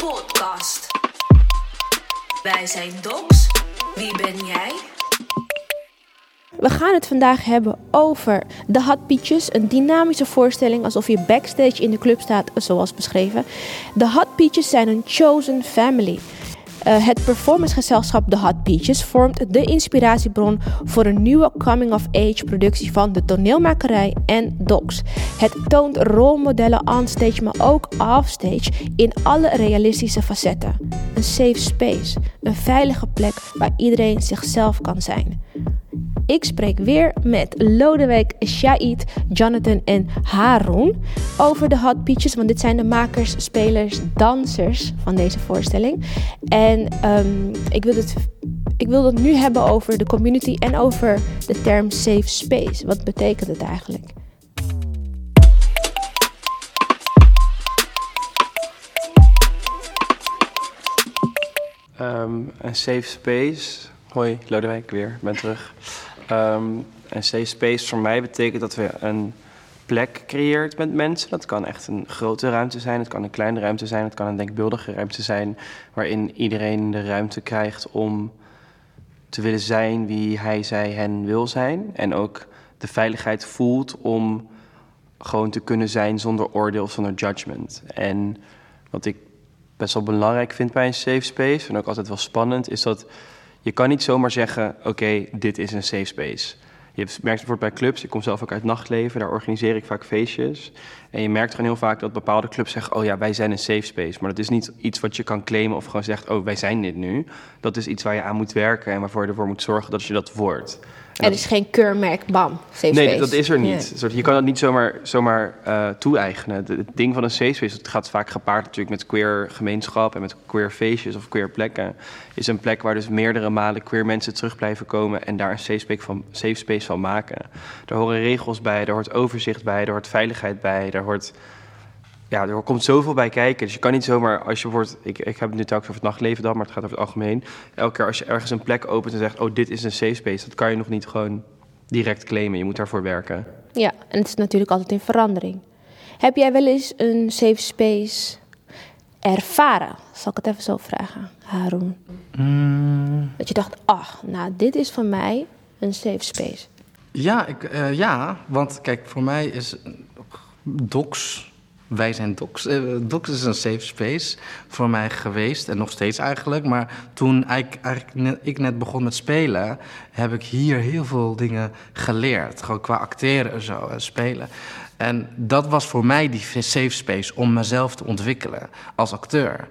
Podcast. Wij zijn Docs. Wie ben jij? We gaan het vandaag hebben over de Hot Peaches, een dynamische voorstelling alsof je backstage in de club staat, zoals beschreven. De Hot Peaches zijn een chosen family. Uh, het performancegezelschap The Hot Peaches vormt de inspiratiebron voor een nieuwe coming-of-age productie van de toneelmakerij en docs. Het toont rolmodellen onstage, maar ook offstage in alle realistische facetten. Een safe space, een veilige plek waar iedereen zichzelf kan zijn. Ik spreek weer met Lodewijk, Shaid, Jonathan en Haroon over de Hot Peaches. Want dit zijn de makers, spelers, dansers van deze voorstelling. En um, ik, wil het, ik wil het nu hebben over de community en over de term safe space. Wat betekent het eigenlijk? Um, een safe space. Hoi, Lodewijk weer, ik ben terug. Um, een safe space voor mij betekent dat we een plek creëert met mensen. Dat kan echt een grote ruimte zijn, het kan een kleine ruimte zijn, het kan een denkbeeldige ruimte zijn, waarin iedereen de ruimte krijgt om te willen zijn wie hij, zij, hen wil zijn. En ook de veiligheid voelt om gewoon te kunnen zijn zonder oordeel, zonder judgment. En wat ik best wel belangrijk vind bij een safe space, en ook altijd wel spannend, is dat je kan niet zomaar zeggen: oké, dit is een safe space. Je merkt bijvoorbeeld bij clubs, ik kom zelf ook uit nachtleven, daar organiseer ik vaak feestjes. En je merkt gewoon heel vaak dat bepaalde clubs zeggen: Oh ja, wij zijn een safe space. Maar dat is niet iets wat je kan claimen of gewoon zegt: Oh, wij zijn dit nu. Dat is iets waar je aan moet werken en waarvoor je ervoor moet zorgen dat je dat wordt. Er is geen keurmerk, bam, safe nee, space. dat is er niet. Je kan dat niet zomaar, zomaar uh, toe-eigenen. Het ding van een safe space, het gaat vaak gepaard natuurlijk met queer gemeenschap en met queer feestjes of queer plekken. Is een plek waar dus meerdere malen queer mensen terug blijven komen en daar een safe space van, safe space van maken. Daar horen regels bij, daar hoort overzicht bij, daar hoort veiligheid bij, daar hoort ja, er komt zoveel bij kijken. Dus je kan niet zomaar, als je wordt, ik, ik heb het nu telkens over het nachtleven dan, maar het gaat over het algemeen. Elke keer als je ergens een plek opent en zegt, oh, dit is een safe space, dat kan je nog niet gewoon direct claimen. Je moet daarvoor werken. Ja, en het is natuurlijk altijd in verandering. Heb jij wel eens een safe space ervaren? Zal ik het even zo vragen, Haroon? Mm. Dat je dacht, ach, nou, dit is voor mij een safe space. Ja, ik, uh, ja, want kijk, voor mij is docs wij zijn Docs. Uh, Docs is een safe space voor mij geweest en nog steeds eigenlijk. Maar toen ik, net, ik net begon met spelen, heb ik hier heel veel dingen geleerd. Gewoon qua acteren en zo en spelen. En dat was voor mij die safe space om mezelf te ontwikkelen als acteur.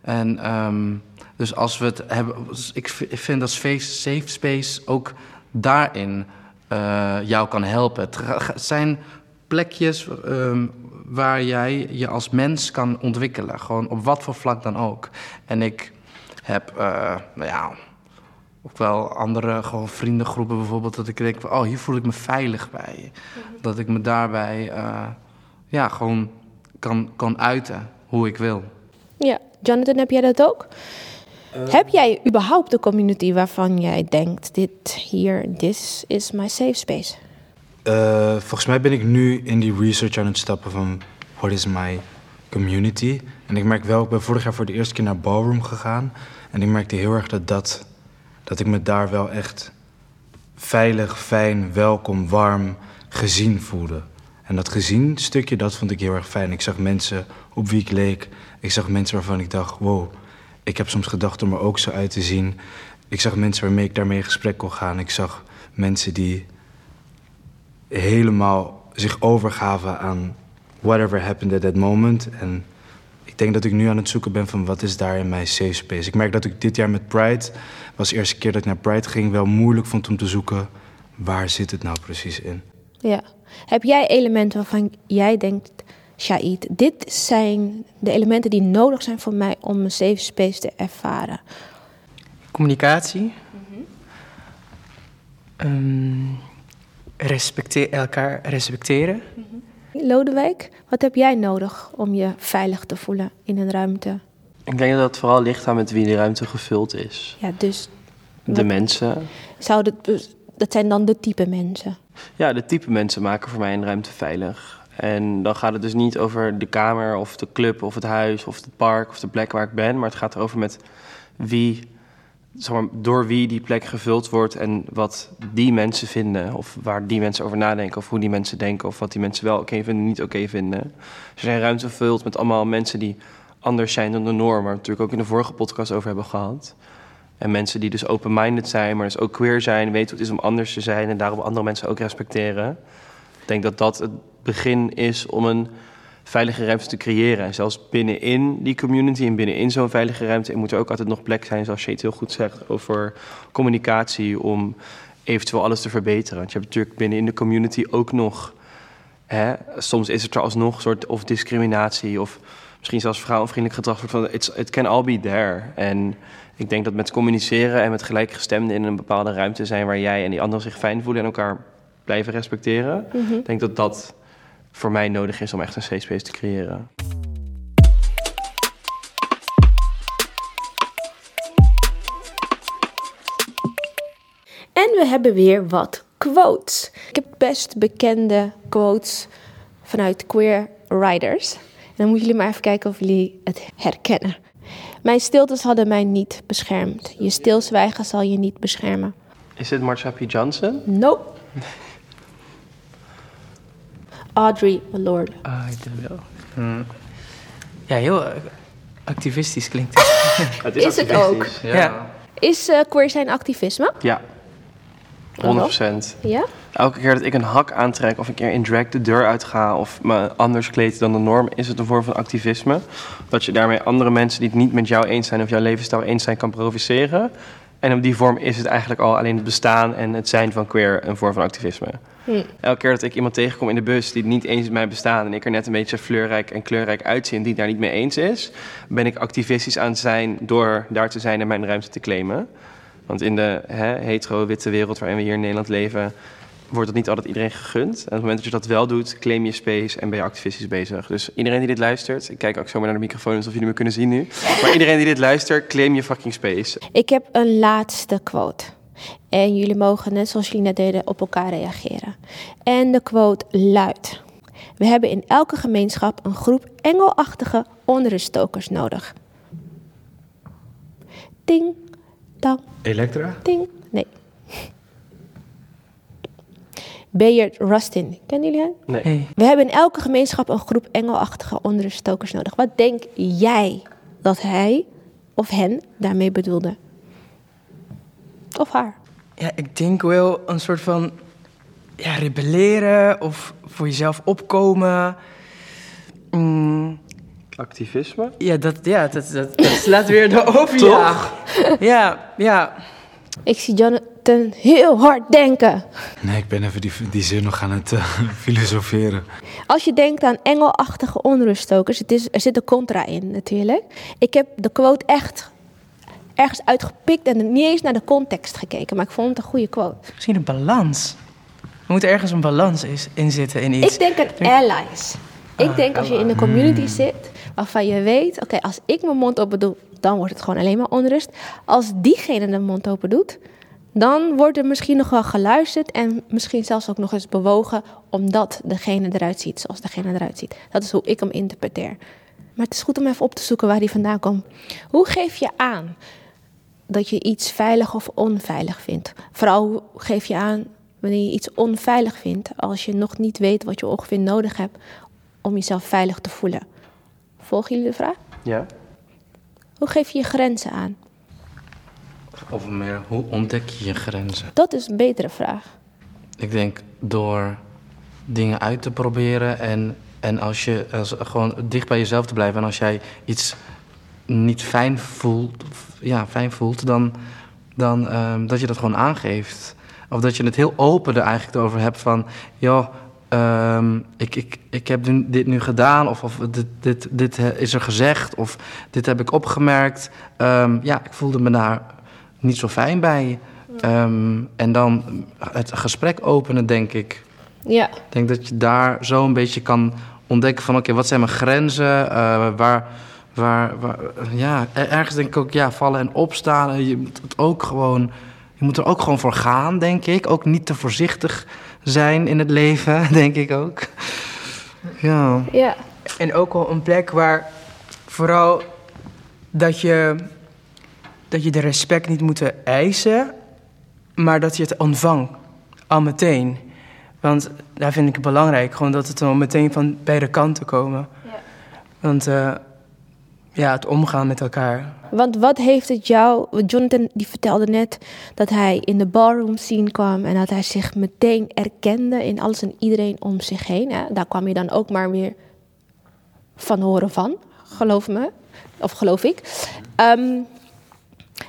En um, dus als we het hebben, ik vind dat safe space ook daarin uh, jou kan helpen. Het zijn plekjes um, waar jij je als mens kan ontwikkelen. Gewoon op wat voor vlak dan ook. En ik heb, uh, nou ja, ook wel andere gewoon vriendengroepen bijvoorbeeld... dat ik denk, van, oh, hier voel ik me veilig bij. Mhm. Dat ik me daarbij, uh, ja, gewoon kan, kan uiten hoe ik wil. Ja, Jonathan, heb jij dat ook? Uh, heb jij überhaupt de community waarvan jij denkt... dit hier, this is my safe space? Uh, volgens mij ben ik nu in die research aan het stappen van what is my community. En ik merk wel, ik ben vorig jaar voor de eerste keer naar Ballroom gegaan. En ik merkte heel erg dat, dat, dat ik me daar wel echt veilig, fijn, welkom, warm, gezien voelde. En dat gezien stukje, dat vond ik heel erg fijn. Ik zag mensen op wie ik leek. Ik zag mensen waarvan ik dacht, wow, ik heb soms gedacht om er ook zo uit te zien. Ik zag mensen waarmee ik daarmee in gesprek kon gaan. Ik zag mensen die helemaal zich overgaven aan whatever happened at that moment. En ik denk dat ik nu aan het zoeken ben van wat is daar in mijn safe space. Ik merk dat ik dit jaar met Pride, was de eerste keer dat ik naar Pride ging, wel moeilijk vond om te zoeken waar zit het nou precies in. Ja. Heb jij elementen waarvan jij denkt, Shaid, dit zijn de elementen die nodig zijn voor mij om een safe space te ervaren? Communicatie. Mm -hmm. um, respecteer, elkaar respecteren. Lodewijk, wat heb jij nodig om je veilig te voelen in een ruimte? Ik denk dat het vooral ligt aan met wie de ruimte gevuld is. Ja, dus... De mensen. Zou dat, dat zijn dan de type mensen? Ja, de type mensen maken voor mij een ruimte veilig. En dan gaat het dus niet over de kamer of de club of het huis of het park of de plek waar ik ben. Maar het gaat erover met wie, zeg door wie die plek gevuld wordt en wat die mensen vinden. Of waar die mensen over nadenken of hoe die mensen denken of wat die mensen wel oké vinden en niet oké vinden. Er zijn ruimte gevuld met allemaal mensen die anders zijn dan de norm. Waar we natuurlijk ook in de vorige podcast over hebben gehad. En mensen die dus open-minded zijn, maar dus ook queer zijn, weten wat het is om anders te zijn en daarom andere mensen ook respecteren. Ik denk dat dat het begin is om een veilige ruimte te creëren. En zelfs binnenin die community en binnenin zo'n veilige ruimte moet er ook altijd nog plek zijn, zoals je het heel goed zegt, over communicatie om eventueel alles te verbeteren. Want je hebt natuurlijk binnenin de community ook nog, hè, soms is het er alsnog een soort of discriminatie of misschien zelfs vrouwenvriendelijk gedrag. Van, it's, it can all be there. En ik denk dat met communiceren en met gelijkgestemden in een bepaalde ruimte zijn waar jij en die anderen zich fijn voelen en elkaar blijven respecteren. Ik denk dat dat voor mij nodig is om echt een safe space te creëren. En we hebben weer wat quotes. Ik heb best bekende quotes vanuit queer writers. En dan moeten jullie maar even kijken of jullie het herkennen. Mijn stiltes hadden mij niet beschermd. Je stilzwijgen zal je niet beschermen. Is dit Marsha P. Johnson? Nope. Audrey Lorde. Ah, ik denk wel. Hmm. Ja, heel eh, activistisch klinkt het. Het Is het activistisch. Ja. Is eh, queer zijn activisme? Ja, 100% Ja? Elke keer dat ik een hak aantrek of een keer in drag de deur uitga of me anders kleed dan de norm, is het een vorm van activisme. Dat je daarmee andere mensen die het niet met jou eens zijn of jouw levensstijl eens zijn kan provoceren. En op die vorm is het eigenlijk al alleen het bestaan en het zijn van queer een vorm van activisme. Hm. Elke keer dat ik iemand tegenkom in de bus die niet eens met mij bestaan en ik er net een beetje fleurrijk en kleurrijk uitzie en die het daar niet mee eens is, ben ik activistisch aan het zijn door daar te zijn en mijn ruimte te claimen. Want in de hè, hetero-witte wereld waarin we hier in Nederland leven, wordt dat niet altijd iedereen gegund. En op het moment dat je dat wel doet, claim je space en ben je activistisch bezig. Dus iedereen die dit luistert, ik kijk ook zomaar naar de microfoon alsof jullie me kunnen zien nu. Maar iedereen die dit luistert, claim je fucking space. Ik heb een laatste quote. En jullie mogen, net zoals jullie net deden, op elkaar reageren. En de quote luidt: We hebben in elke gemeenschap een groep engelachtige onruststokers nodig. Ding, dang, Elektra? ding. Nee. Bayard Rustin, kennen jullie hem? Nee. Hey. We hebben in elke gemeenschap een groep engelachtige onruststokers nodig. Wat denk jij dat hij of hen daarmee bedoelde? Of haar? Ja, ik denk wel een soort van ja, rebelleren of voor jezelf opkomen. Mm, Activisme? ja, dat, ja dat, dat, dat slaat weer de overjaag. Ja, ja. Ik zie Jonathan heel hard denken. Nee, ik ben even die, die zin nog aan het eh, filosoferen. Als je denkt aan engelachtige onruststokers, het is, er zit een contra in natuurlijk. Ik heb de quote echt ergens uitgepikt en niet eens naar de context gekeken, maar ik vond het een goede quote. Misschien een balans. Er moet ergens een balans is, in zitten in iets. Ik denk aan allies. Ik denk als je in een community zit waarvan je weet, oké, als ik mijn mond open doe, dan wordt het gewoon alleen maar onrust. Als diegene de mond open doet, dan wordt er misschien nog wel geluisterd en misschien zelfs ook nog eens bewogen omdat degene eruit ziet zoals degene eruit ziet. Dat is hoe ik hem interpreteer. Maar het is goed om even op te zoeken waar die vandaan komt. Hoe geef je aan dat je iets veilig of onveilig vindt? Vooral geef je aan wanneer je iets onveilig vindt als je nog niet weet wat je ongeveer nodig hebt om jezelf veilig te voelen. Volgen jullie de vraag? Ja. Hoe geef je je grenzen aan? Of meer, hoe ontdek je je grenzen? Dat is een betere vraag. Ik denk door dingen uit te proberen en, en als je als, gewoon dicht bij jezelf te blijven. En als jij iets niet fijn voelt, ja, fijn voelt dan, dan ehm, dat je dat gewoon aangeeft. Of dat je het heel open er eigenlijk over hebt van, joh, ehm, ik, ik, ik heb dit nu gedaan, of, of dit, dit, dit is er gezegd, of dit heb ik opgemerkt. Ehm, ja, ik voelde me daar niet zo fijn bij. Ehm, en dan het gesprek openen, denk ik. Ja, Ik denk dat je daar zo een beetje kan ontdekken van... oké, wat zijn mijn grenzen? Eh, waar, waar, waar, ja, er- ergens denk ik ook, ja, vallen en opstaan. Je moet het ook gewoon... Je moet er ook gewoon voor gaan, denk ik. Ook niet te voorzichtig zijn in het leven, denk ik ook. Ja. Ja. En ook wel een plek waar vooral dat je, dat je de respect niet moet eisen, maar dat je het ontvangt al meteen. Want daar vind ik het belangrijk, gewoon dat het dan meteen van beide kanten komen. Want eh, ja, het omgaan met elkaar. Want wat heeft het jou... Jonathan die vertelde net dat hij in de ballroom scene kwam... en dat hij zich meteen erkende in alles en iedereen om zich heen. Hè? Daar kwam je dan ook maar weer van horen van, geloof me. Of geloof ik. Ehm,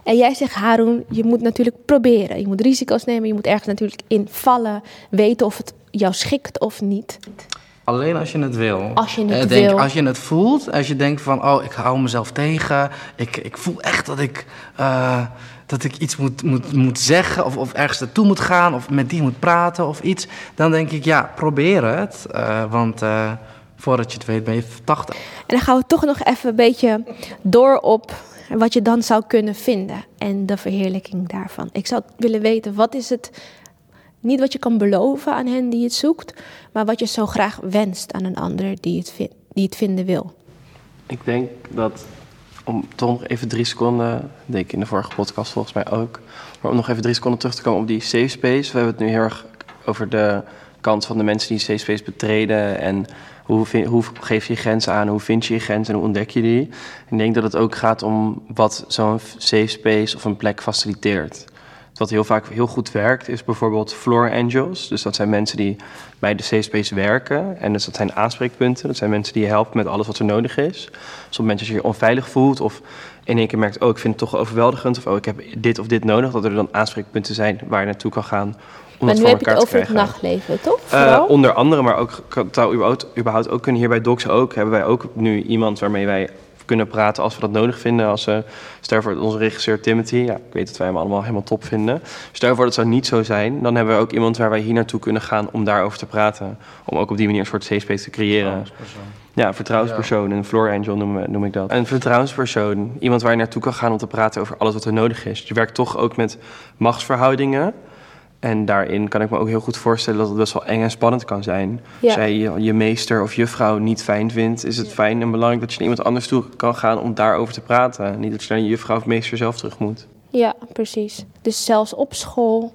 en jij zegt, Haroon, je moet natuurlijk proberen. Je moet risico's nemen, je moet ergens natuurlijk in vallen. Weten of het jou schikt of niet. Alleen als je het wil. Als je het Eh, denk, wil. Als je het voelt, als je denkt van, oh, ik hou mezelf tegen. Ik, ik voel echt dat ik, eh, dat ik iets moet, moet, moet zeggen of, of ergens naartoe moet gaan of met die moet praten of iets. Dan denk ik, ja, probeer het. Eh, want voordat je het weet ben je 80. En dan gaan we toch nog even een beetje door op wat je dan zou kunnen vinden. En de verheerlijking daarvan. Ik zou willen weten, wat is het... Niet wat je kan beloven aan hen die het zoekt... maar wat je zo graag wenst aan een ander die het, die het vinden wil. Ik denk dat, om toch nog even drie seconden, deed ik in de vorige podcast volgens mij ook, maar om nog even drie seconden terug te komen op die safe space. We hebben het nu heel erg over de kant van de mensen die safe space betreden en hoe, hoe geef je je grenzen aan, hoe vind je je grenzen en hoe ontdek je die. Ik denk dat het ook gaat om wat zo'n safe space of een plek faciliteert. Wat heel vaak heel goed werkt, is bijvoorbeeld floor angels. Dus dat zijn mensen die bij de safe space werken. En dus dat zijn aanspreekpunten. Dat zijn mensen die je helpen met alles wat er nodig is. Dus op het moment dat je je onveilig voelt of in één keer merkt... oh, ik vind het toch overweldigend of oh, ik heb dit of dit nodig... dat er dan aanspreekpunten zijn waar je naartoe kan gaan om maar nu heb je het over het nachtleven, toch? Eh, onder andere, maar ook kan- zou überhaupt, überhaupt ook kunnen hier bij Docs ook hebben wij ook nu iemand waarmee wij kunnen praten als we dat nodig vinden. Als we, stel voor onze regisseur Timothy, ja, ik weet dat wij hem allemaal helemaal top vinden. Stel voor dat zou niet zo zijn, dan hebben we ook iemand waar wij hier naartoe kunnen gaan om daarover te praten. Om ook op die manier een soort safe space te creëren. Ja, een vertrouwenspersoon, een floor angel noem, noem ik dat. Een vertrouwenspersoon, iemand waar je naartoe kan gaan om te praten over alles wat er nodig is. Je werkt toch ook met machtsverhoudingen. En daarin kan ik me ook heel goed voorstellen dat het best wel eng en spannend kan zijn. Ja. Als jij je, je meester of juffrouw niet fijn vindt, is het fijn en belangrijk dat je naar iemand anders toe kan gaan om daarover te praten. Niet dat je naar je juffrouw of meester zelf terug moet. Ja, precies. Dus zelfs op school,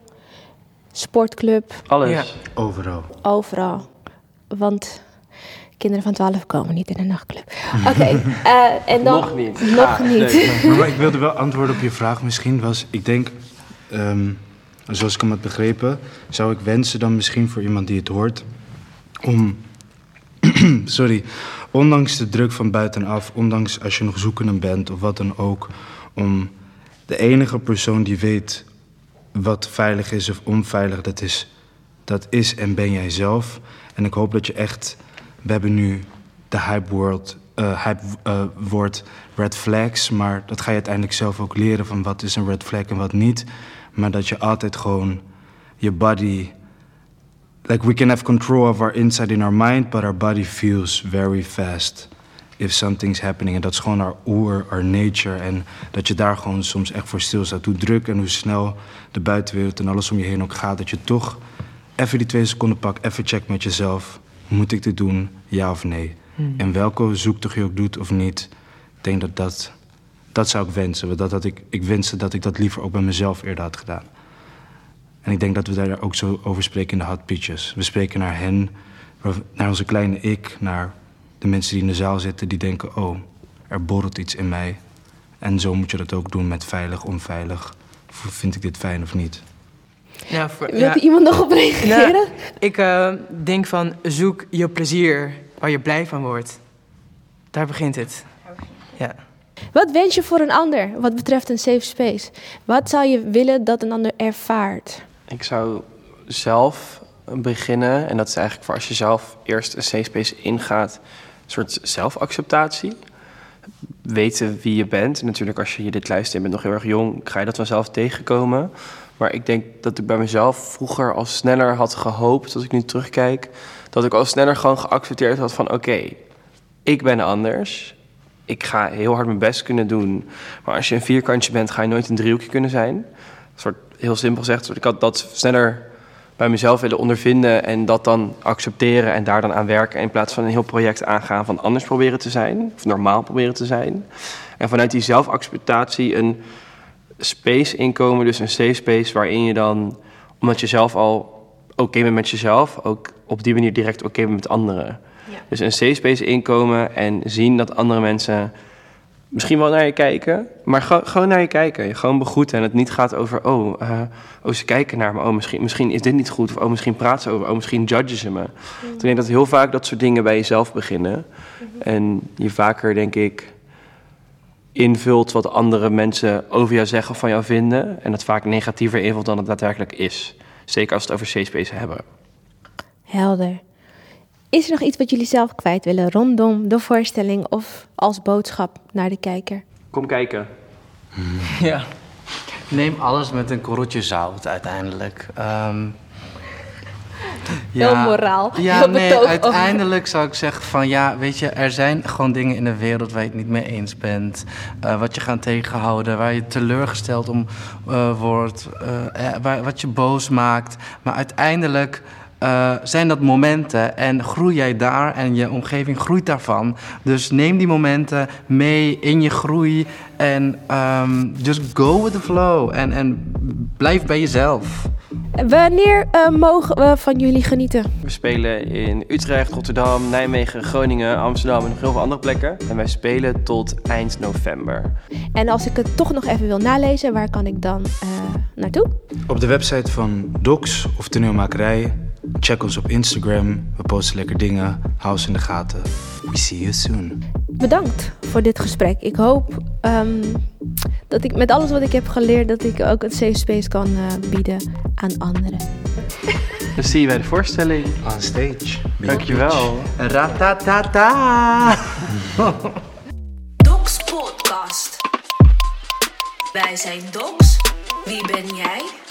sportclub, Alles. Ja. Overal. overal. Want kinderen van 12 komen niet in een nachtclub. Oké, eh, en dan... Nog niet. Nog Ah, niet. Maar ik wilde wel antwoorden op je vraag. Misschien was, ik denk, ehm, zoals ik hem had begrepen, zou ik wensen dan misschien voor iemand die het hoort, om, sorry, ondanks de druk van buitenaf, ondanks als je nog zoekende bent of wat dan ook, om de enige persoon die weet wat veilig is of onveilig, dat is, dat is en ben jij zelf. En ik hoop dat je echt, we hebben nu de hype world, eh, hype eh, woord red flags, maar dat ga je uiteindelijk zelf ook leren van wat is een red flag en wat niet. Maar dat je altijd gewoon je body, like we can have control of our inside in our mind, but our body feels very fast if something's happening. En dat is gewoon our oer, our nature. En dat je daar gewoon soms echt voor stilstaat. Hoe druk en hoe snel de buitenwereld en alles om je heen ook gaat. Dat je toch even die twee seconden pakt, even check met jezelf. Moet ik dit doen, ja of nee? En welke zoektocht je ook doet of niet. Ik denk dat dat, dat zou ik wensen. Dat, dat ik, ik wenste dat ik dat liever ook bij mezelf eerder had gedaan. En ik denk dat we daar ook zo over spreken in de Hot Peaches. We spreken naar hen, naar onze kleine ik, naar de mensen die in de zaal zitten die denken: oh, er borrelt iets in mij. En zo moet je dat ook doen met veilig, onveilig. Vind ik dit fijn of niet? Ja, voor- Wil ja. er iemand nog op reageren? Nou, ik eh, denk van zoek je plezier waar je blij van wordt. Daar begint het. Ja. Wat wens je voor een ander wat betreft een safe space? Wat zou je willen dat een ander ervaart? Ik zou zelf beginnen, en dat is eigenlijk voor als je zelf eerst een safe space ingaat, een soort zelfacceptatie. Weten wie je bent. En natuurlijk, als je dit luistert en bent nog heel erg jong, ga je dat vanzelf tegenkomen. Maar ik denk dat ik bij mezelf vroeger al sneller had gehoopt, als ik nu terugkijk, dat ik al sneller gewoon geaccepteerd had van oké, ik ben anders. Ik ga heel hard mijn best kunnen doen. Maar als je een vierkantje bent, ga je nooit een driehoekje kunnen zijn. Een soort heel simpel gezegd. Ik had dat sneller bij mezelf willen ondervinden en dat dan accepteren en daar dan aan werken. In plaats van een heel project aangaan van anders proberen te zijn, of normaal proberen te zijn. En vanuit die zelfacceptatie een space inkomen, dus een safe space waarin je dan, omdat je zelf al oké bent met jezelf, ook op die manier direct oké bent met anderen. Dus een safe space inkomen en zien dat andere mensen misschien wel naar je kijken, maar gewoon naar je kijken. gewoon begroeten en het niet gaat over, oh, uh, oh ze kijken naar me, oh, misschien, misschien is dit niet goed, of oh, misschien praten ze over, oh, misschien judgen ze me. Mm. Ik denk dat heel vaak dat soort dingen bij jezelf beginnen. Mhm. En je vaker, denk ik, invult wat andere mensen over jou zeggen of van jou vinden. En dat vaak negatiever invult dan het daadwerkelijk is. Zeker als we het over safe space hebben. Helder. Is er nog iets wat jullie zelf kwijt willen rondom de voorstelling of als boodschap naar de kijker? Kom kijken. Ja. Neem alles met een korreltje zout uiteindelijk. Um, ja, heel moraal. Ja, heel nee, uiteindelijk zou ik zeggen van ja, weet je, er zijn gewoon dingen in de wereld waar je het niet mee eens bent. Uh, wat je gaat tegenhouden, waar je teleurgesteld om uh, wordt, uh, waar, wat je boos maakt. Maar uiteindelijk uh, zijn dat momenten en groei jij daar en je omgeving groeit daarvan. Dus neem die momenten mee in je groei en um, just go with the flow en, en blijf bij jezelf. Wanneer uh, mogen we van jullie genieten? We spelen in Utrecht, Rotterdam, Nijmegen, Groningen, Amsterdam en nog heel veel andere plekken. En wij spelen tot eind november. En als ik het toch nog even wil nalezen, waar kan ik dan uh, naartoe? Op de website van Docs of Toneelmakerij Check ons op Instagram. We posten lekker dingen. Hou ons in de gaten. We see you soon. Bedankt voor dit gesprek. Ik hoop um, dat ik met alles wat ik heb geleerd, dat ik ook een safe space kan uh, bieden aan anderen. Dan zie je bij de voorstelling. On stage. Dankjewel. Ratatata. Docs Podcast. Wij zijn Docs. Wie ben jij?